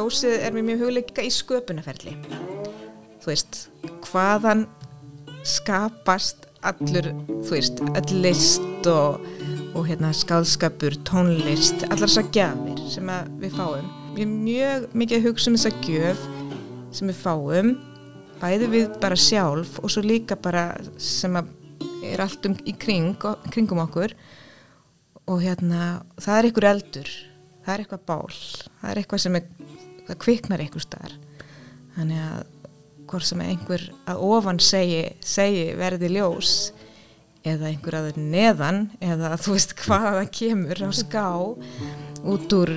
ljósið er mér mjög hugleika í sköpunarferli. Þú veist, hvaðan skapast allur, þú veist, öll list og, og hérna skálskapur, tónlist allar þessar gjafir sem við fáum. Ég er mjög mikið að hugsa um þessa gjöf sem við fáum bæði við bara sjálf og svo líka bara sem er allt um í kring, kringum okkur. Og hérna það er einhver eldur það er eitthvað bál það er eitthvað sem er, það kviknar einhver staðar. Þannig að hvort sem einhver að ofan segi, segi verði ljós eða einhver aður neðan eða þú veist hvaða kemur á ská út úr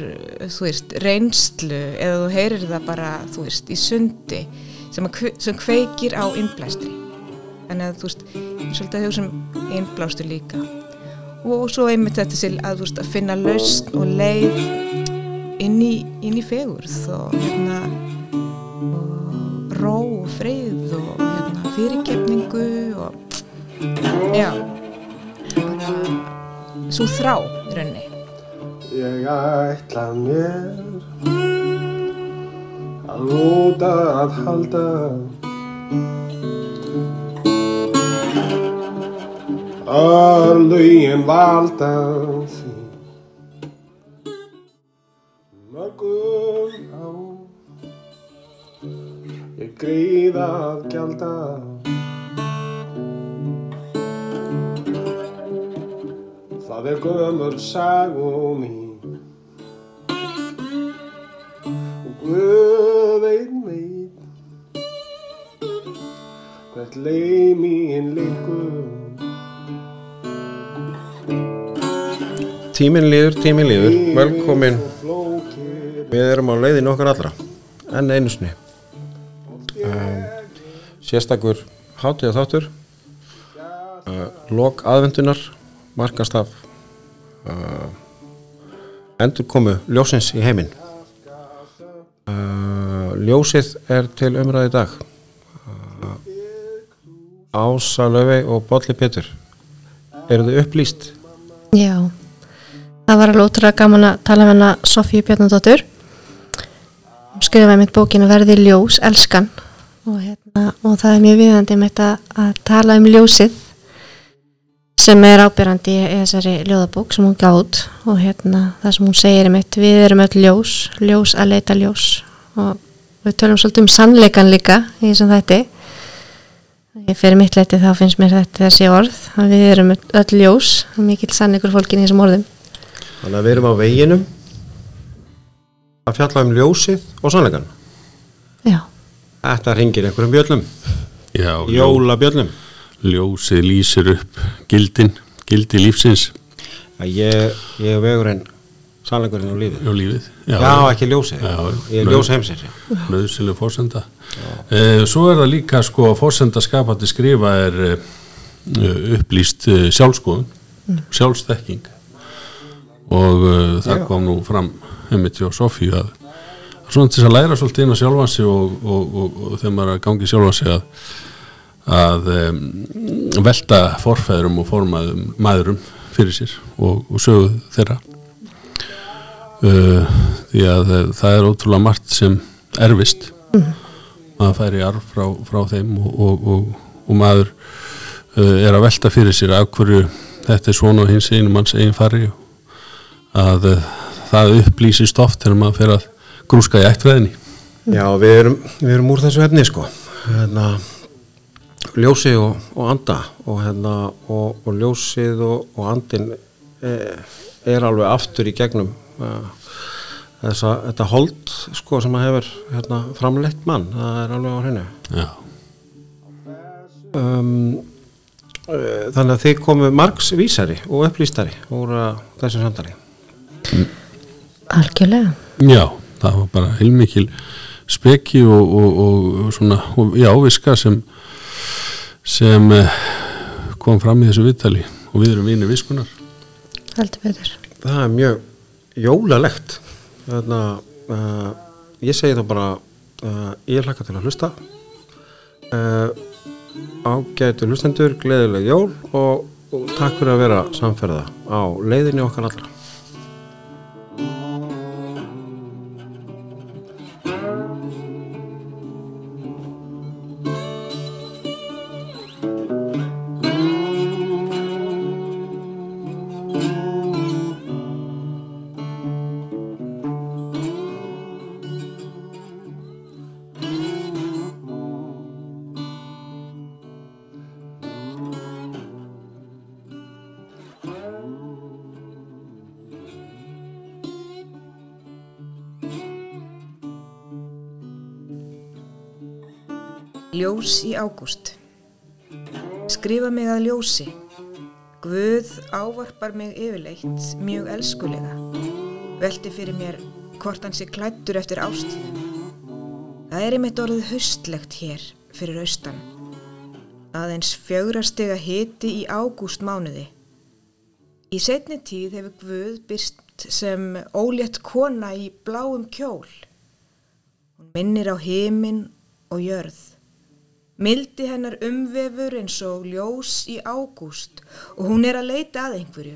þú veist reynslu eða þú heyrir það bara þú veist í sundi sem, sem kveikir á innblæstri. Þannig að þú veist svolítið að hugsa um innblástu líka. Og svo einmitt þetta til að, veist, að finna laust og leið inn í, inn í fegurð og, hérna, og ró og frið og hérna, fyrirgefningu og já. Bara svo þrá í rauninni. Ég ætla mér að lúta að halda. Að lögin valda því mörgum á. Ég gríð að gjalda. Það er gömur sagum í og Guð einn veit hvert leið mín líkur Tíminn líður, tíminn líður, velkomin Við erum á leiðin okkar allra enn einu sinni. Um, Sérstakur hátíða þáttur uh, Lok aðvendunar markast af uh, endur komu ljósins í heiminn. Uh, Ljósið er til umræði dag. Uh, Ása Löfey og Bolli Pétur eru þau upplýst? Já. Það var alveg ótrúlega gaman að tala með hana Sofíu Bjarnadóttur skrifaði mitt bókinu Verði ljós, elskan. Og, hérna, og það er mjög viðandi með þetta að tala um ljósið sem er ábyrrandi í þessari ljóðabók sem hún gátt og hérna það sem hún segir um eitt við erum öll ljós, ljós að leita ljós. Og við tölum svolítið um sannleikan líka í þessum þætti. Fyrir mitt leiti þá finnst mér þetta þessi orð að við erum öll ljós mikil sannleikur fólkin í þessum orðum. Þannig að við erum á veginum að fjalla um ljósið og sannleikan. Já. Þetta ringir einhverjum bjöllum. Já, Jóla bjöllum. Ljósið lýsir upp gildin, gildi lífsins. Ég, ég vegur en sannleikurinn og lífið. Já, lífið. Já, já ekki ljósið. Já, ég er ljós heimsins. Nauðsileg fórsenda. Eh, svo er það líka sko að fórsenda skapandi skrifa er eh, upplýst eh, sjálfskoðun, mm. sjálfstekking og uh, það Já. kom nú fram heimitt hjá Sofíu að, svona til þess að læra svolítið inn á sjálfansi og, og, og, og þegar maður er að gangi sjálfansi að, að um, velta forfæðurum og formaðum maðurum fyrir sér og sögu þeirra uh, því að uh, það er ótrúlega margt sem erfist mm. maður fær í arf frá, frá þeim og maður uh, er að velta fyrir sér af hverju þetta er svona hins einu manns einn fari og að uh, það upplýsist oft þegar maður fer að grúska í ættfræðinni Já, við erum, við erum úr þessu hefni sko. Hérna, ljósi og, og anda og, hérna, og, og ljósið og andin er, er alveg aftur í gegnum uh, þessa, þetta hold sko sem að hefur hérna, framleitt mann, það er alveg á hennu Já. Um, uh, Þannig að þið komu margs vísari og upplýstari úr uh, þessu samtali Algjörlega. Já, það var bara heilmikil speki og, og, og svona, og, já, viska sem sem eh, kom fram í þessu viðtali. Og við erum vinið viskunar Heldur betur. Það er mjög jólalegt. Þannig að uh, ég segi þá bara uh, ég hlakka til að hlusta. Uh, ágætu hlustendur, gleðileg jól og, og takk fyrir að vera samferða á leiðinni okkar allra love. Ljós í ágúst. Skrifa mig að ljósi. Guð ávarpar mig yfirleitt mjög elskulega. Velti fyrir mér hvort hann sé klættur eftir ástíðum. Það er einmitt orðið haustlegt hér fyrir austan. Aðeins fjögrastega hiti í ágúst mánuði. Í setni tíð hefur Guð byrst sem ólétt kona í bláum kjól. Hún minnir á heiminn og jörð. Mildi hennar umvefur eins og ljós í ágúst og hún er að leita að einhverju.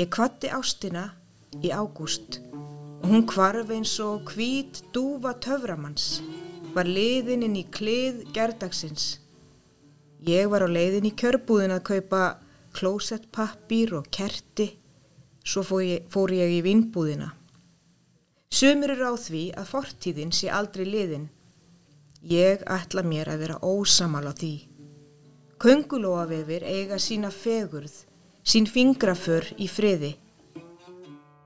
Ég kvatti ástina í ágúst og hún kvarf eins og hvít dúfa töframanns, var liðin inn í klið gerdagsins. Ég var á leiðin í kjörbúðin að kaupa klósettpappír og kerti, svo fór ég, fór ég í vinnbúðina. Sumur eru á því að fortíðin sé aldrei liðin. Ég ætla mér að vera ósamal á því. Köngulóavefir eiga sína fegurð, sín fingraför í friði.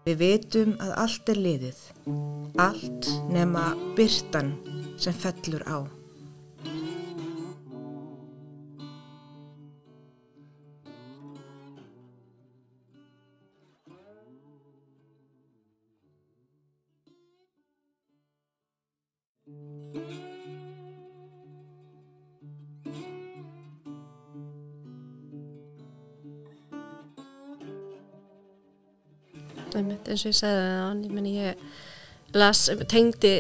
Við vitum að allt er liðið, allt nema byrtan sem fellur á. Eins og ég sagði það ég meni ég las, tengdi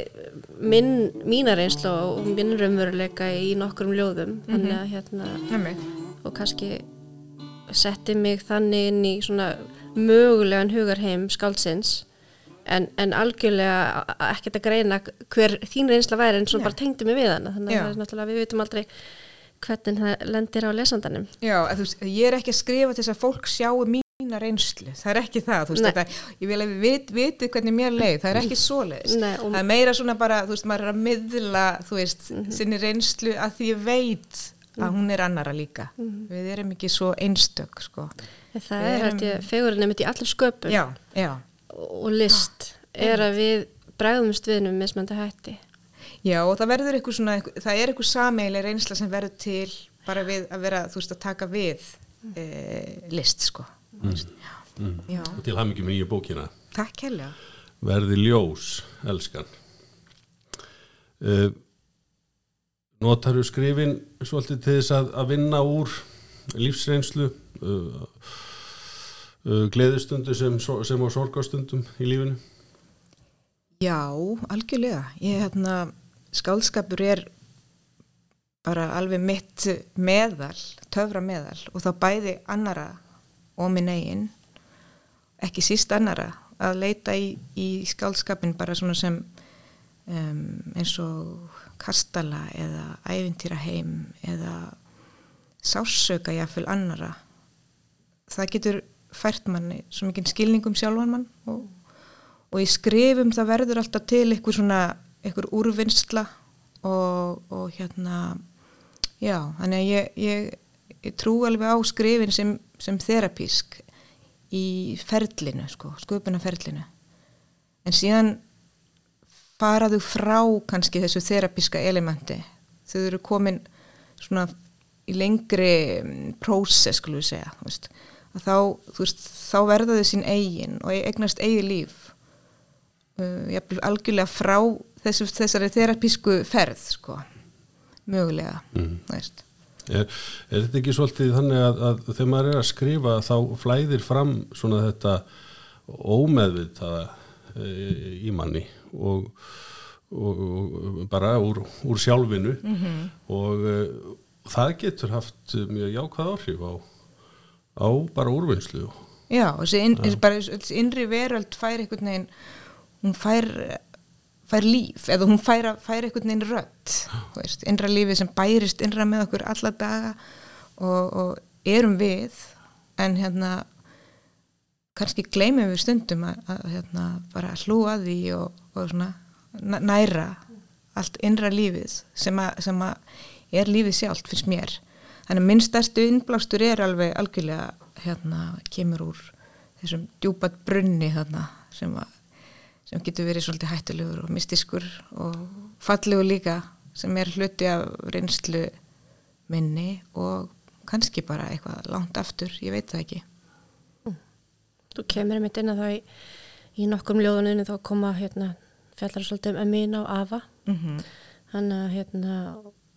minn, mína reynslu og minn raunveruleika í nokkrum ljóðum. Þannig að hérna og kannski setti mig þannig inn í svona mögulegan hugarheim skáldsins. En, en algjörlega ekkert að greina hver þín reynsla væri en svona Já. bara tengdi mig við hana. Þannig að náttúrulega við vitum aldrei hvernig það lendir á lesandanum. Já, veist, ég er ekki að skrifa til þess að fólk sjáu mína reynslu, það er ekki það, veist, þetta, ég vil að við vit, vitið hvernig mér leið, það er ekki svoleiðis, Nei, og- það er meira svona bara, þú veist, maður er að miðla, þú veist, Mhm. sinni reynslu að því ég veit að hún er annara líka, Mhm. við erum ekki svo einstök, sko. Það er erum- ég fegurinn einmitt í allir sköpun. Já, já, og list er að við bregðumst við um mismöndi hætti. Já, og það verður eitthvað svona, það er eitthvað sameiginlega reynsla sem verður til bara við að vera, þú veist, að taka við e, list, sko. Mm. Já, og til hamingjum í nýju bókina takk hérlega. verði ljós, elskan uh, notaru skrifin svolítið til þess að, að vinna úr lífsreynslu uh, uh, gleðistundu sem, so- sem á sorgastundum í lífinu Já, algjörlega. Ég, hérna, skálskapur er bara alveg mitt meðal, töfra meðal og þá bæði annara og minn eigin, ekki síst annara, að leita í, í skálskapin bara svona sem um, eins og kastala eða ævintýra heim eða sásauka jáfnvel annara. Það getur fært manni svo mikið skilningum sjálfan mann og og í skrifum það verður alltaf til einhver svona, einhver úrvinnsla og, og hérna já, þannig að ég, ég, ég trú alveg á skrifin sem, sem þerapísk í ferlinu, sko, sköpunarferlinu. En síðan faraðu frá kannski þessu þerapíska elementi. Þau eru komin svona í lengri mm, prósess, skulum við segja veist, þá, veist, þá verða þau sín eigin og eignast eigi líf uh, jafnvel algjörlega frá þessu, þessari þerapísku ferð sko, mögulega þú veist er, er þetta ekki svolítið þannig að, að þegar maður er að skrifa þá flæðir fram svona þetta ómeðvitaða e, í manni og, og, og bara úr, úr sjálfinu og e, það getur haft mjög jákvæð áhrif á, á bara úrvinnslu Já, þessi, inn, innri veröld fær einhvern veginn hún fær fær líf eða hún fær, fær einhvern veginn veist, innra lífið sem bærist innra með okkur alla daga og, og erum við en hérna kannski gleymum við stundum að, að hérna, bara hlúa því og, og svona næ- næra allt innra lífið sem að, sem að er lífið sjálft fyrst mér. Þannig að minn stærstu innblástur er alveg algjörlega hérna kemur úr þessum djúpat brunni þarna sem, að, sem getur verið svolítið hættulegur og mystiskur og fallegur líka sem er hluti af reynslu minni og kannski bara eitthvað langt aftur, ég veit það ekki. Þú kemur einmitt inn að það í, í nokkrum ljóðuninu þá koma hérna fjallar svolítið um Amina og Ava. Mm Þannig að hérna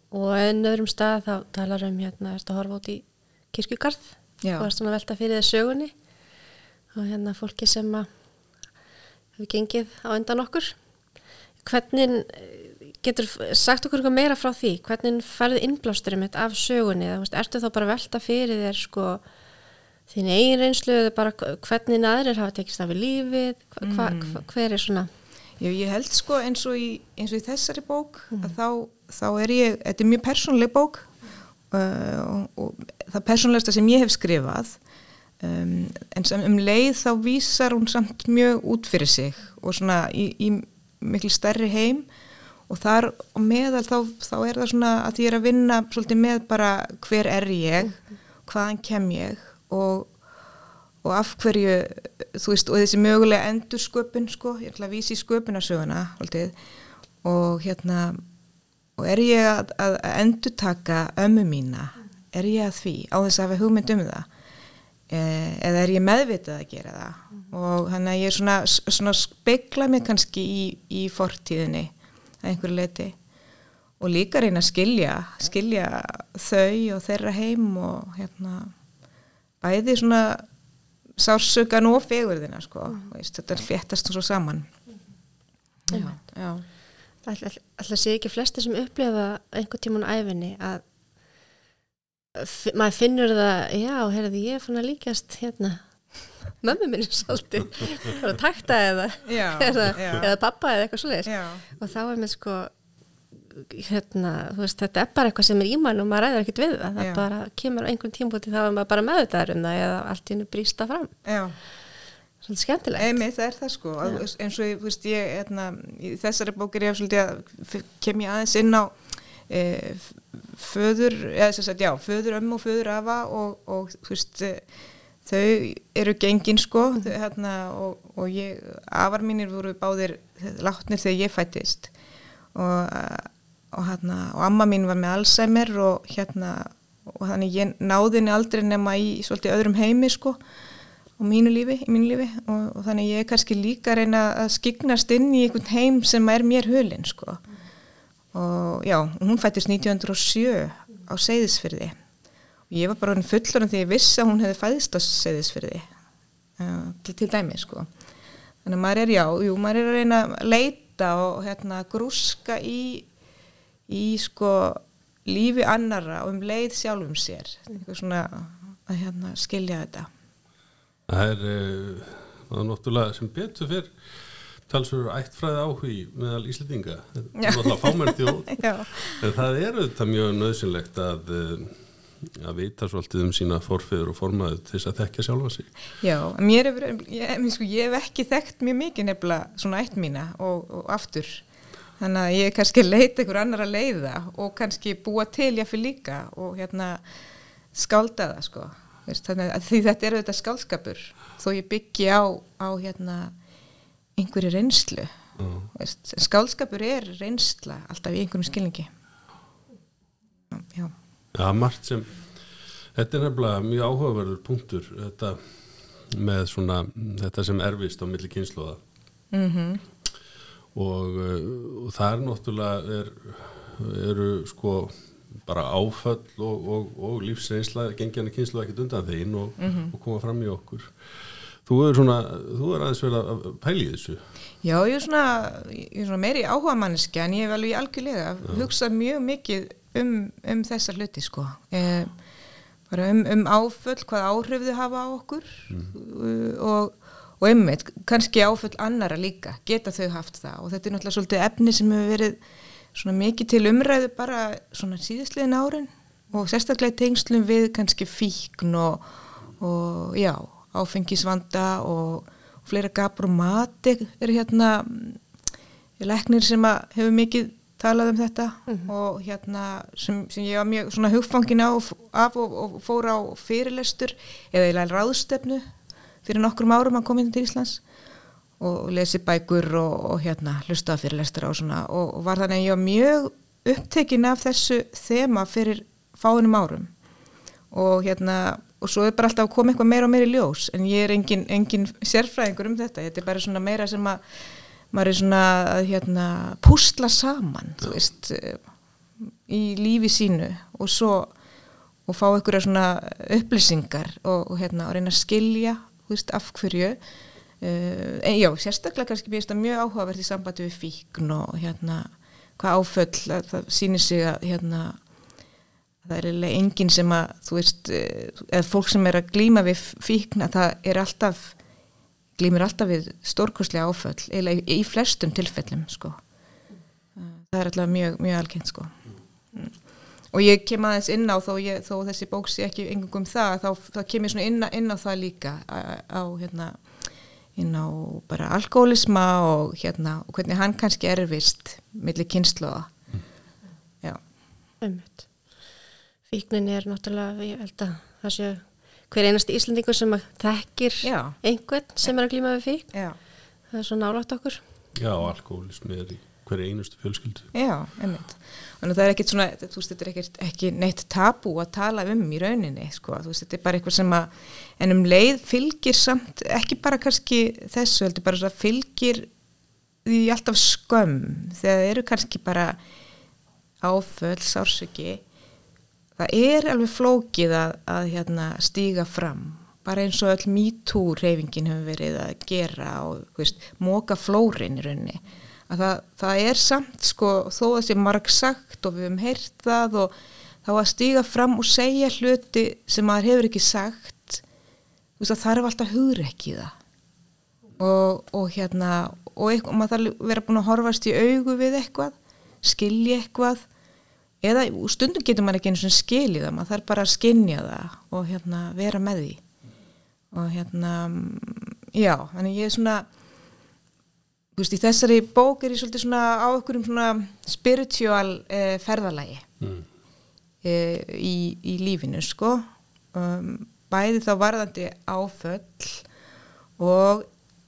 og enn öðrum stað þá talar um hérna ertu að horfa út í kirkjugarð? Já. og erst svona að velta fyrir þér sögunni. Og hérna fólki sem að hefur gengið á undan okkur. Hvernig eh, getur sagt okkur eitthvað meira frá því? Hvernig færði innblásturum mitt af sögunni? Þú veist, ertu þá bara velta fyrir þér sko þín eigin reynslu eða bara hvernig aðrir hafa tekist af í lífið? Hva, hva, hva, hver er svona? Já, ég held sko eins og í, eins og í þessari bók að þá, þá er ég, þetta er mjög persónleg bók uh, og, og það persónlegasta sem ég hef skrifað um, en sem um leið þá vísar hún samt mjög út fyrir sig og svona í, í miklu stærri heim. Og þar og meðal þá, þá er það svona að ég er að vinna svolítið með bara hver er ég, hvaðan kem ég og og af hverju, þú veist, og þessi mögulega endursköpun, sko, ég ætla að vísi í sköpunarsöguna, haldið, og hérna, og er ég að, að endurtaka ömmu mína, er ég að því, á þess að hafa hugmynd um það, eða er ég meðvitað að gera það, og þannig að ég er svona, svona spekla mig kannski í, í fortíðinni, að einhverju leiti, og líka reyna að skilja, skilja þau og þeirra heim og hérna, bæði svona sársökan og fegurðina sko, veist, þetta fléttast svo saman. Já, já. Alltaf sé ekki flesti sem upplifa einhvern tíman á æfinni að maður finnur það, já, heyrðu, ég er fann að líkast hérna mömmu minni svolítið, bara takta eða, Já, eða, já. eða pappa eða eitthvað Já. og þá er mér sko hérna, þú veist, þetta er bara eitthvað sem er ímæl og maður ræður ekkert við það, það Já. bara kemur á einhvern tímpúti þá er maður bara meðvitaður um það eða allt í hennu brýsta fram já. svolítið skemmtilegt Einmitt, það er það sko að, eins og ég, þú veist, ég hérna, í þessari bókir ég hef svolítið að kem ég aðeins inn á e, f- föður, eða þess að já, föður ömmu og föður afa og, og þú veist, e, þau eru gengin sko þau, hérna, og, og ég, afar mínir voru báðir látnir þegar ég fættist og, og hérna, og amma mín var með Alzheimer og hérna, og þannig ég náði henni aldrei nema í svolítið öðrum heimi sko á mínu lífi, í mínu lífi. Og, og þannig ég er kannski líka reyna að skiknast inn í einhvern heim sem er mér hulinn sko og já, hún fættist 1907 á Seyðisfyrði og ég var bara orðin fullorinn þegar ég vissi að hún hefði fæðist á Seyðisfyrði uh, til, til dæmi sko. Þannig að maður er já, jú, maður er að reyna að leita og hérna grúska í í sko lífi annara og um leið sjálfum sér. Eitthvað svona að hérna skilja þetta. Það er, uh, það er náttúrulega sem betur fyrr talsverður ættfræði áhugi meðal Íslendinga. Það er er auðvitað mjög nöðsynlegt að, uh, að vita svolítið um sína forfeður og formaður til þess að þekkja sjálfa sig. Já, mér hefur, ég, sko, ég hef ekki þekkt mjög mikið nefnilega svona eitt mína og, og aftur. Þannig að ég kannski leita ykkur annar að leiða og kannski búa til ég fyrir líka og hérna skálda það sko. Veist, þannig að því þetta er auðvitað skálskapur þó ég byggi á, á hérna einhverju reynslu. Veist, skálskapur er reynsla alltaf í einhverjum skilningi. Já. Já, margt sem, þetta er nefnilega mjög áhugaverður punktur, þetta með svona, þetta sem erfist á milli kynsluða. Mm og, uh, og það er náttúrulega er, eru sko bara áföll og, og, og lífsreynsla gengjana kynslu ekkert undan þeim og, og koma fram í okkur þú er svona, þú er aðeins verið að pæli þessu. Já, ég er svona, ég er svona meiri áhuga manneski en ég hef alveg algjörlega hugsað mjög mikið um, um þessa hluti sko. Eh, bara um, um áföll, hvað áhrif þau hafa á okkur. Uh, og, og einmitt, kannski áföll annara líka, geta þau haft það. Og þetta er náttúrulega svolítið efni sem hefur verið svona mikið til umræðu bara svona síðastliðin árin og sérstaklega tengslum við kannski fíkn og, og já, áfengisvanda og, og fleira mati er hérna leknir sem hefur mikið talað um þetta og hérna sem, sem ég var mjög svona hugfangin á af og, og fór á fyrirlestur eða eiginlega ráðstefnu fyrir nokkrum árum að koma inn til Íslands og lesi bækur og, og hérna hlusta fyrirlestur á svona og, og var þannig að ég var mjög upptekin af þessu þema fyrir fáinum árum. Og hérna og svo er bara alltaf að koma eitthvað meira og meira í ljós en ég er engin, engin sérfræðingur um þetta þetta er bara svona meira sem að maður er svona að hérna púsla saman, veist eh, í lífi sínu og svo og fá einhverja svona upplýsingar og, og hérna og reyna að skilja veist, af hverju uh, en já, sérstaklega kannski finnst það mjög áhugavert í sambandi við fíkn og hérna hvað áföll að það sýnir sig að hérna það er eiginlega enginn sem að þú veist, eh, eða fólk sem er að glýma við fíkna, það er alltaf glýmir alltaf við stórkostlega áföll, eiginlega í, í flestum tilfellum sko. Það er alltaf mjög, mjög algengt sko. Mm. og ég kem aðeins inn á þó, ég, þó þessi bók sé ekki engum um það, þá, þá kem ég svona inn, á- inn á það líka á, á hérna inn á bara alkoholisma og hérna og hvernig hann kannski erfist millir kynsluða já. Einmitt. Fíknin er náttúrulega, ég held að það sé hver einasti Íslandingur sem að þekkir Já. einhvern sem er að glíma við fíkn. já, Það er svo nálátt okkur. Já, alkoholismi er í hverju einustu fjölskyldu. já, einmitt þannig að það er ekkert svona, þú veist, þetta er ekkert ekki neitt tabú að tala um í rauninni sko, þú veist, þetta er bara eitthvað sem að en um leið fylgir samt ekki bara kannski þessu, heldur bara svona fylgir því alltaf skömm þegar það eru kannski bara áföll, sársöki það er alveg flókið að, að hérna, stíga fram. Bara eins og öll MeToo reyfingin hefur verið að gera og móka flórin í rauninni. Að það, það er samt sko þó að sé marg sagt og við hefum heyrt það og þá að stíga fram og segja hluti sem maður hefur ekki sagt þú veist að þarf alltaf hugur ekki það. Og, og hérna og, eitthvað, og maður þarf að vera búin að horfast í augu við eitthvað skilja eitthvað eða stundum getur maður ekki eins og skilja það maður þarf bara að skinja það og hérna vera með því. Og hérna mm, já, þannig ég er svona þú veist, í þessari bók er ég svolítið svona á okkur um svona spiritual eh, ferðalagi Mm. eh, í, í lífinu sko. Um, bæði þá varðandi áföll og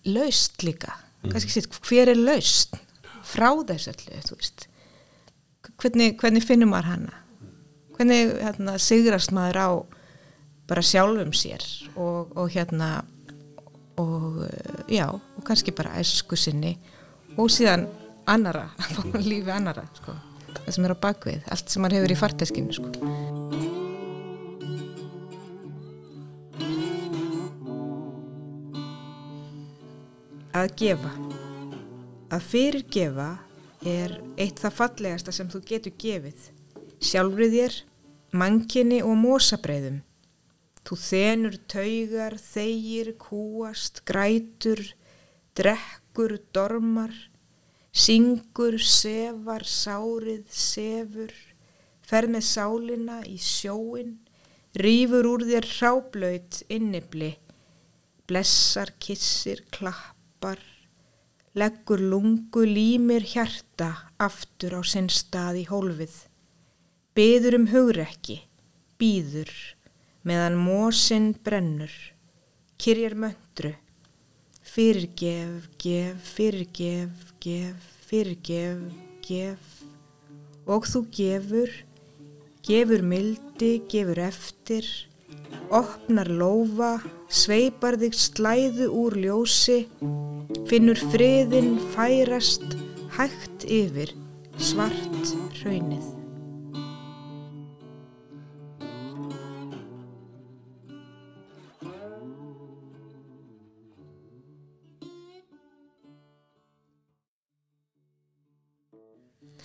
laust líka. Kannski sétt, hver er laust frá þessu öllu, þú veist hvernig, hvernig finnum maður hana hvernig hérna, sigrast maður á bara sjálfum sér og, og hérna og eh, já, og kannski bara æsku sinni og síðan annara, lífi annara sko. það sem er á bakvið, allt sem maður hefur í farteskinu sko. Að gefa Að fyrirgefa er eitt það fallegasta sem þú getur gefið. Sjálfrið þér, mannkinni og mósabreiðum Þú þenur taugar, þegir, kúast, grætur, drekkur, dormar, syngur, sefar, sárið, sefur, fer með sálina í sjóin, rýfur úr þér hráblöyt innibli, blessar, kissir, klappar, leggur lungu, límir hjarta aftur á sinn stað í hólfið, byður um hugrekki, býður, meðan mósinn brennur, kyrjar möndru, fyrirgef, gef, fyrirgef, gef, fyrirgef, gef, og þú gefur, gefur mildi, gefur eftir, opnar lófa, sveipar þig slæðu úr ljósi, finnur friðin færast hægt yfir svart hraunið.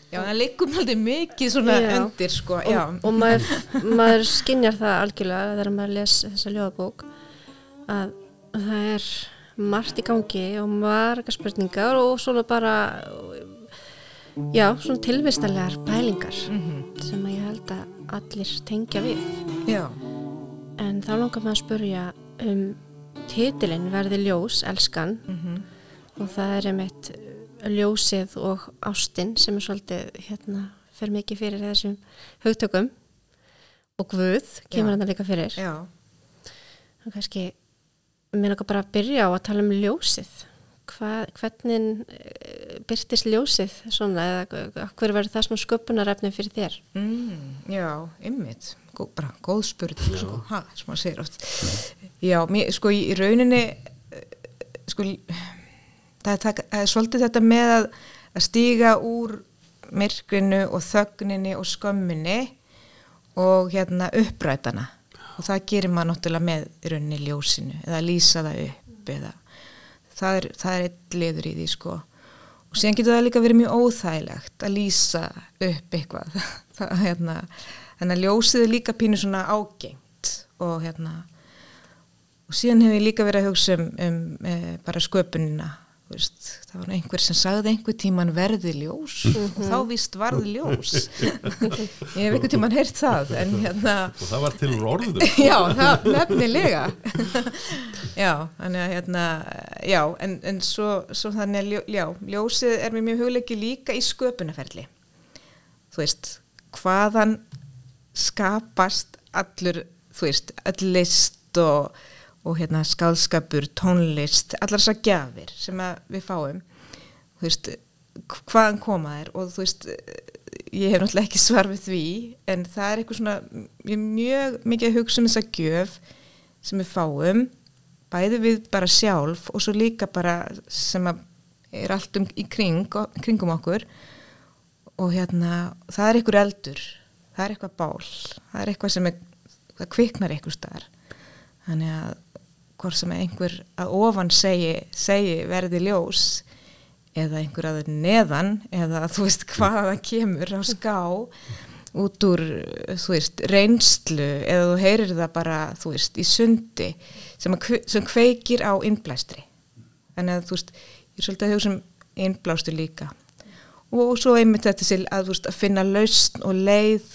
Já, það liggur alltaf mikið svona Já. undir, sko, já. og, og maður, maður skinjar það algjörlega þegar maður les þessa ljóðabók að það er margt í gangi og marga spurningar og svona bara já, svona tilvistarlegar pælingar sem að ég held að allir tengja við. Já, en þá langar maður að spurja um titilinn verði ljós, elskan. Og það er einmitt ljósið og ástin sem er svolítið hérna, fer mikið fyrir þessum hugtökum. Og Guð kemur hann líka fyrir. Já, og kannski mér langar bara að byrja á að tala um ljósið. Hva, hvernig eh, byrtist ljósið svona eða hver verður það svona sköpunarefni fyrir þér? Mm, já, ymmit, Gó, bara góð spurning, sko, ha, sem maður segir oft. Já, mér, sko, í rauninni, eh, sko, það er, taka, það er svolítið þetta með að, að stíga úr myrkrinu og þögninni og skömminni og hérna upprætana og það gerir maður náttúrulega með í rauninni ljósinu eða lýsa það upp eða það er, það er eitt liður í því sko. Og síðan getur það líka verið mjög óþægilegt að lýsa upp eitthvað. Það, hérna, þannig að ljósið er líka pínu svona ágengt og hérna og síðan hef ég líka verið að hugsa um, um e, bara sköpunina veist, það var einhver sem sagði einhver tíman verði ljós og þá víst varði ljós. Ég hef einhver tíman heyrt það en hérna og það var til úr orður. Já, það nefnilega. Já, þannig að hérna já, en, en svo, svo þannig að ljó, já, ljósið er mér mjög hugleiki líka í sköpunarferli. Þú veist, hvaðan skapast allur þú veist, öll list og, og hérna skálskapur, tónlist allar þessar gjafir sem við fáum þú veist, hvaðan koma þær? Og þú veist ég hef náttúrulega ekki svar við því en það er eitthvað svona ég er mjög mikið að hugsa um þessa gjöf sem við fáum bæði við bara sjálf og svo líka bara sem er allt um í kring, kringum okkur. Og hérna það er eitthvað eldur það er eitthvað bál það er eitthvað sem er, það kviknar eitthvað staðar. Þannig að hvort sem einhver að ofan segi, segi verði ljós eða einhver að neðan eða þú veist hvað það kemur á ská út úr þú veist reynslu eða þú heyrir það bara þú veist í sundi sem, að, sem kveikir á innblæstri. Þannig að þú veist ég er svolítið að hugsa um innblástu líka. Og svo einmitt þetta til að, veist, að finna lausn og leið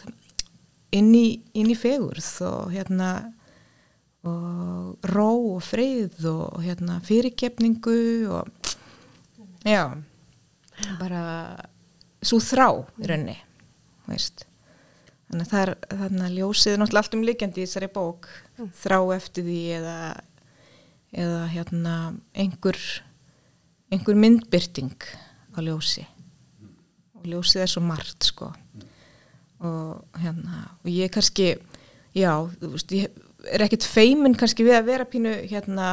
inn í, inn í fegurð og hérna og ró og frið og hérna fyrirgefningu og já bara svo þrá í raunni veist. Þannig að það er þannig að ljósið er náttúrulega allt um líkjandi í þessari bók þrá eftir því eða eða hérna einhver einhver myndbyrting á ljósi. Og ljósið er svo margt sko. Og hérna og ég kannski já, þú veist, ég er ekkit feimin kannski við að vera pínu hérna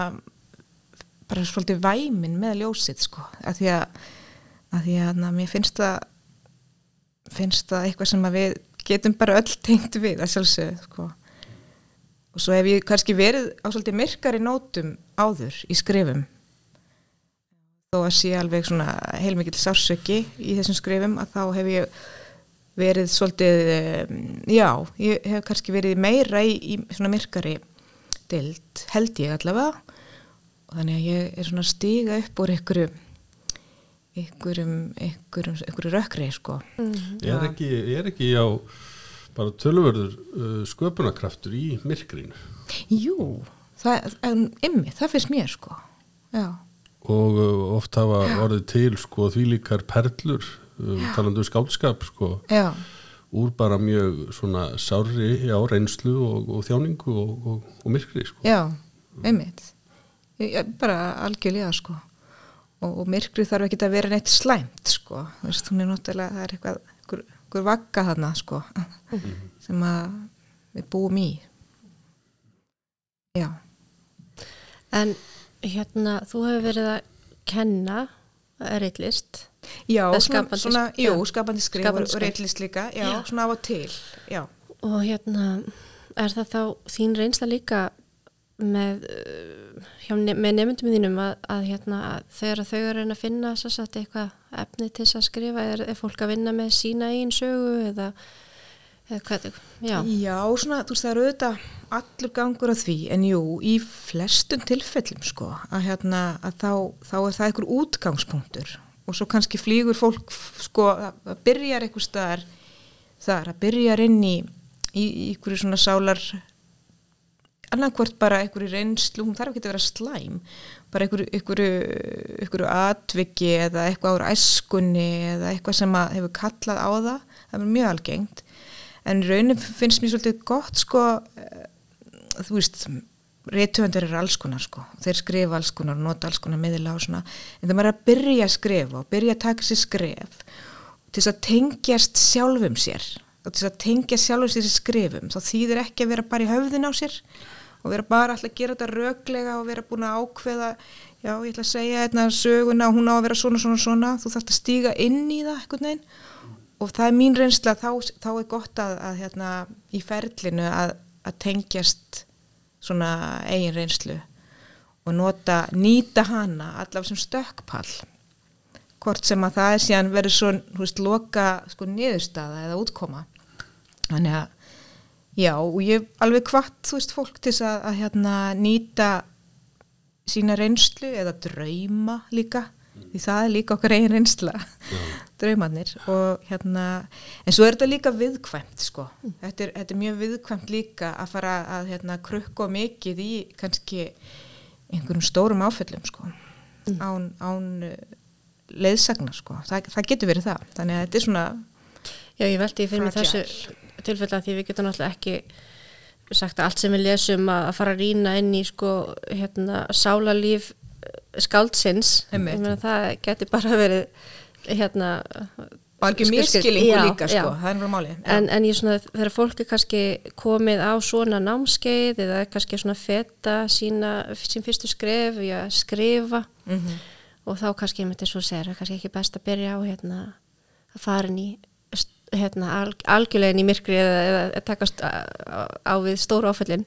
bara svolítið væmin með ljósið sko, að því að að því að hérna, mér finnst það finnst það eitthvað sem að við getum bara öll tengt við að sjálfsögðu sko. Og svo hef ég kannski verið á svolítið myrkari nótum áður í skrifum. Þó að sé alveg svona heilmikil sársöki í þessum skrifum að þá hef ég verið svolítið, um, já, ég hef kannski verið meira í, í svona myrkari dild, held ég allavega. Og þannig að ég er svona að stíga upp úr einhverju einhverjum, einhverjum, einhverju rökkri sko. er ekki, er ekki á bara tölverður uh, sköpunarkraftur í myrkrinu. Jú, það, en ymmi, það finnst mér sko, já, og uh, oft hafa orðið til sko þvílíkar perlur um, talandu skáldskap sko. Já, úr bara mjög svona sári já, reynslu og, og þjáningu og, og, og myrkri sko. Já, ymmitt, bara algjörlega sko. Og, og myrkrið þarf ekki að vera neitt slæmt sko, þú veist, hún er náttúrulega, það er eitthvað, einhver, einhver vagga þarna sko, sem að við búum í, já. En hérna, þú hefur verið að kenna reytlist. Já, skapandi svona, jú, skapandi skrif Skapandi og reytlist líka, já, Já. svona af og til, já. Og hérna, er það þá þín reynsla líka með, uh, hjá, með nefndum þínum að, að hérna, að þegar þau eru að reyna að finna satt eitthvað efni til þess að skrifa, er, er fólk að vinna með sína einn sögu eða Eða hvað, já, Já, svona, þú veist, það eru auðvitað allur gangur á því, en jú, í flestum tilfellum, sko, að hérna, að þá, þá er það einhver útgangspunktur og svo kannski flýgur fólk, sko, að byrjar einhver staðar þar, að byrjar inn í, einhverju svona sálar, annarkvort bara einhverju reynslu, hún þarf ekki að vera slæm, bara einhverju, atviki eða eitthvað ára æskunni eða eitthvað sem hefur kallað á það, það er mjög algengt. En raunin finnst mér svolítið gott sko eh, þú veist reytuvendur eru alls konar sko. Þeir skrifa alls konar, nota alls konar miðla og svona. En það er að byrja að skrifa og byrja að taka sér skref til þess að tengjast sjálfum sér. Og til þess að tengja sjálfum sér skrifum þá þýðir ekki að vera bara í höfðin á sér og vera bara alltaf að gera þetta röglega og vera búin að ákveða já, ég ætla að segja hérna söguna hún á að vera svona, svona, svona. Þú þarfst að stíga inn í það einhvern veginn. Og það er mín reynsla þá, þá er gott að, að hérna, í ferlinu að, að tengjast svona eigin reynslu og nota, nýta hana allavega sem stökkpall. Hvort sem að það er síðan verið svo, þú veist, loka sko niðurstaða eða útkoma. Þannig að já, og ég alveg hvart, þú veist, fólk til að, að hérna nýta sína reynslu eða drauma líka því það er líka okkar eigin reynsla draumarnir. Og hérna en svo er þetta líka viðkvæmt sko. Þetta er, þetta er mjög viðkvæmt líka að fara að hérna krukka mikið í kannski einhverjum stórum áföllum sko. Án, án uh, leiðsagnar sko. Það, það getur verið það. Þannig að þetta er svona já, ég veldi fyrir mig þessu tilfella því við getum náttúrulega ekki sagt að allt sem við lesum að, að fara að rýna inn í sko, hérna, sálarlíf eh, skáldsins, ég meina það getur bara verið hérna Skil- skil- miskilingu já, líka sko. já. það er náttúrulega máli en, en ég svona, þegar fólk er kannski komið á svona námskeið eða er kannski svona feta sína, sín fyrstu skref í að skrifa Mhm. og þá kannski, ég myndi svo segja, er kannski ekki best að byrja á hérna, að fara inn í hérna, al, algjörlegin í myrkri eða, eða, takast á, á, við stóru áföllin.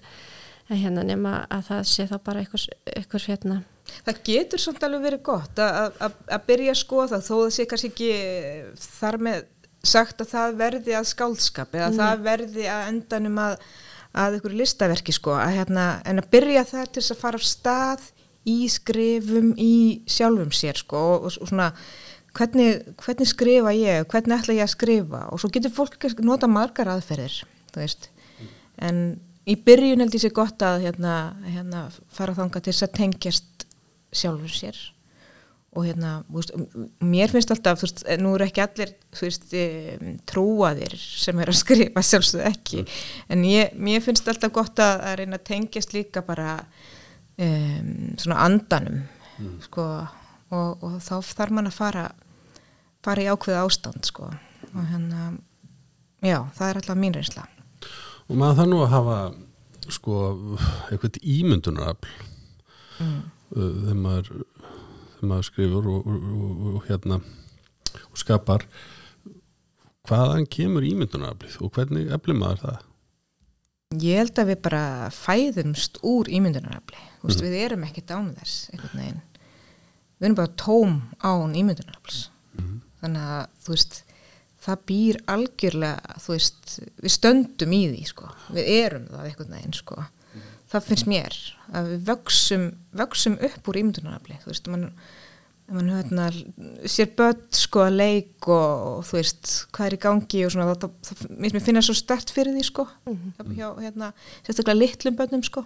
En hérna nema að það sé þá bara einhvers hérna Það getur samt alveg verið gott að- byrja að skoða þó það sé kannski ekki þar með sagt að það verði að skáldskap eða það verði að endanum að, að ykkur listaverki sko að hérna, en að byrja það til þess að fara af stað í skrifum í sjálfum sér sko og, og, svona hvernig, hvernig skrifa ég, hvernig ætla ég að skrifa? Og svo getur fólk nota margar aðferðir þú veist. En í byrjun held ég sér gott að hérna, hérna fara þanga til þess að tengjast sjálfur sér. Og hérna, veist, mér finnst alltaf, þú veist, nú eru ekki allir veist, em, trúaðir sem er að skrifa sjálfsögðu ekki. En ég, mér finnst alltaf gott að, að reyna að tengjast líka bara um, svona andanum sko, og, og þá þarf mann að fara fara í ákveða ástand sko. Og hérna, já, það er alltaf mín reynsla. Og maður það nú að hafa sko eitthvað ímyndunarafl. Mm. Þegar maður maður skrifur og, og, og, og hérna og skapar hvaðan kemur ímyndunaraflið og hvernig eflir maður það Ég held að við bara fæðumst úr ímyndunarafli. Þú veist, við erum ekki dán þess. Við erum bara tóm án ímyndunarafls. Þannig að, þú veist, það býr algjörlega, veist, við stöndum í því, sko. Við erum það einhvern veginn, sko. Það finnst mér að við vöksum, vöksum upp úr ímyndunarafli. Þú veist, mann mann hérna, sér börn sko að leik og, og þú veist hvað er í gangi og svona það, það, það, mér finna svo stert fyrir því sko. Hjá, hérna, sérstaklega litlum börnum sko.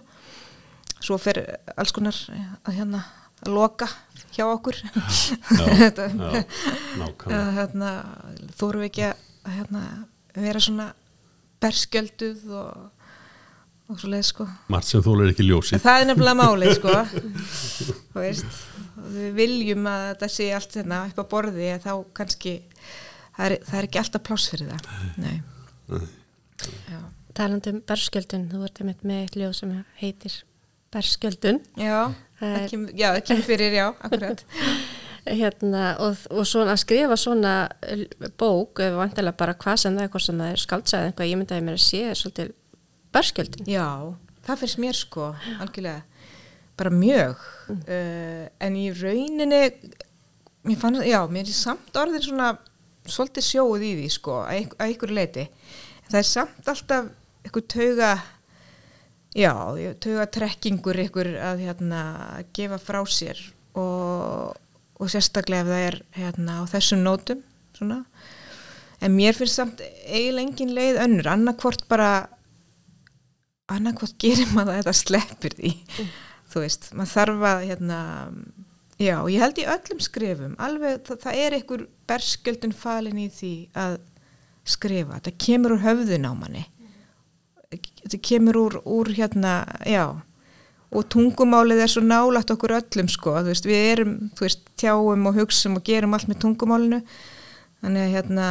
Svo fyrir alls konar að hérna að loka hjá okkur. Að hérna, ekki að hérna, vera svona berskjölduð og, og svo leið sko. Margt sem þólar ekki En ljósið það er nefnilega málið sko. Þú veist við viljum að þetta sé allt hérna upp á borði þá kannski það er, það er ekki alltaf pláss fyrir það. Nei. Já, talandi um berskjöldun, þú einmitt með eitt ljóð sem heitir berskjöldun. Já, Það það kemur, fyrir, já, akkurat. Hérna, og, og svona að skrifa svona bók, eða vantilega bara hvað sem það er, hvort sem það er skáldsæði eitthvað, ég myndi að mér að sé svolítið berskjöldun Já, það finnst mér sko algjörlega, bara mjög. Uh, en í rauninni mér fann, já, mér er samt orðin svona svolítið sjóð í því sko, að að einhverju leiti það er samt alltaf eitthvað tauga já, tauga trekkingur ykkur að hérna gefa frá sér og, og sérstaklega ef það er hérna á þessum nótum svona. En mér finnst samt eiginlega engin leið önnur, annarkvort bara annarkvort gerir maður að þetta sleppir því. Þú veist, maður þarf að hérna, já, ég held í öllum skrifum, alveg, það, það er einhver berskjöldun falin í því að skrifa, það kemur úr höfðun á manni. Það kemur úr, úr hérna, já og tungumálið er svo nálægt okkur öllum sko, þú veist, við erum þú veist, tjáum og hugsum og gerum allt með tungumálinu. Þannig að hérna,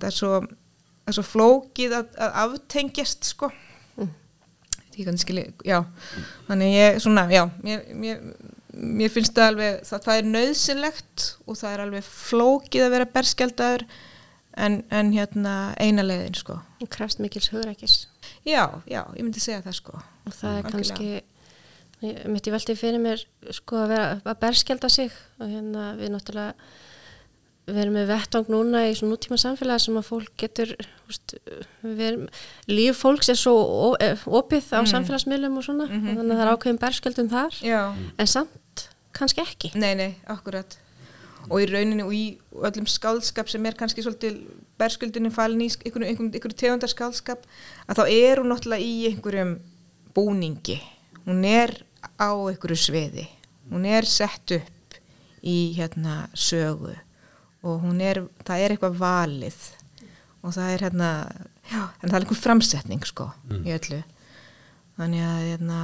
það er svo það er svo flókið að, að aftengjast sko ég kannu skilja, já. Þannig ég, svona, já mér, mér, mér finnst það alveg það, það er nöðsynlegt og það er alveg flókið að vera berskjaldadur en, en hérna eina leiðin sko. Og krafst mikils hugrækis já, já, ég myndi segja það sko. Og það er kannski ég myndi velti fyrir mér sko að vera að berskjalda sig og hérna við náttúrulega við erum með vettvang núna í svona nútíma samfélagi sem að fólk getur við erum, líf fólks er svo eh, opið á samfélagsmiðlum og svona og þannig að það er ákveðin berskjaldum þar já, en samt kannski ekki. Nei, nei, akkurat. Og í rauninu og í öllum skálskap sem er kannski svolítið berskjöldinu falin í einhverju, einhverju, einhverju tegundar skálskap að þá er hún náttúrulega í einhverjum búningi. Hún er á einhverju sviði. Hún er sett upp í hérna sögu og er, það er eitthvað valið. Og það er hérna já, en það er einhver framsetning sko í öllu. Þannig að hérna,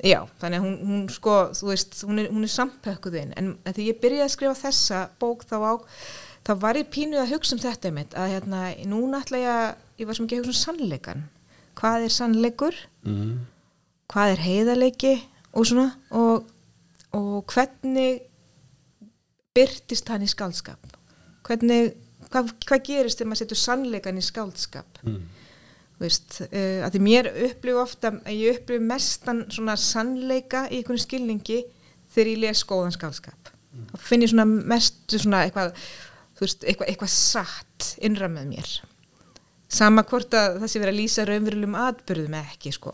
já, þannig að hún, hún sko, þú veist, hún er, hún er sampökkuðinn, en því ég byrjaði að skrifa þessa bók þá á þá var ég pínuð að hugsa um þetta mitt að hérna, núna ætla ég að ég var sem ekki að hugsa um sannleikan hvað er sannleikur? Mm. hvað er heiðarleiki? Og svona og, og hvernig byrtist hann í skálskap hvernig, hvað, hvað gerist þegar maður setur sannleikan í skálskap Mm. Veist, uh, að því mér upplifu ofta að ég upplifu mestan svona sannleika í einhvern skilningi þegar ég les góðan skálskap þá finn ég svona mestu svona eitthvað þú veist, eitthvað, eitthvað satt innra með mér. Sama hvort að það sé verið að lýsa raunverulegum atbyrðum eða ekki sko.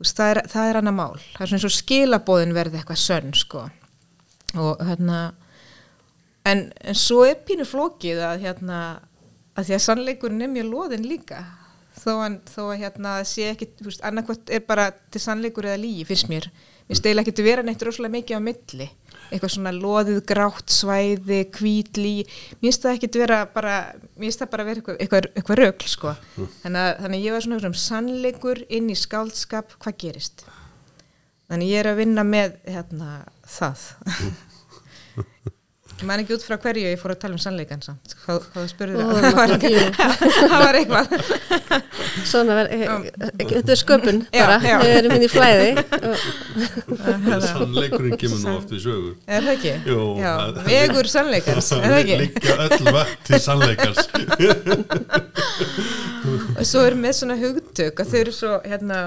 Veist, það, er, er annað mál. Það er svona eins og skilabóðin verði eitthvað sönn sko. Og hérna en, en svo er pínu flókið að hérna að því að sannleikurinn er mjög loðin líka. Þó, að, þó að hérna sé ekki annarkvæmt er bara til sannleikur eða lígi fyrst mér, mér steila ekki til vera neitt rosalega mikið á milli. Eitthvað svona loðið grátt svæði hvít lí, mér finnst það ekki til vera bara, mér finnst það bara vera eitthvað, eitthvað, eitthvað rögl sko, þannig að, þannig að ég var svona um sannleikur inn í skáldskap hvað gerist? Þannig ég er að vinna með hérna það Ég man ekki út frá hverju ég fór að tala um sannleikan samt, hvað, hvað Ó, það, það var, það var eitthvað. Svona ver, e, e, þetta er sköpun bara, við erum inn í flæði. Sannleikurinn kemur nú oft í sögu. Er það ekki? Jú, Já, vegur sannleikans, er það ekki? Liggja öll vett til sannleikars Og svo er með svona hugtök að þau eru svo, hérna,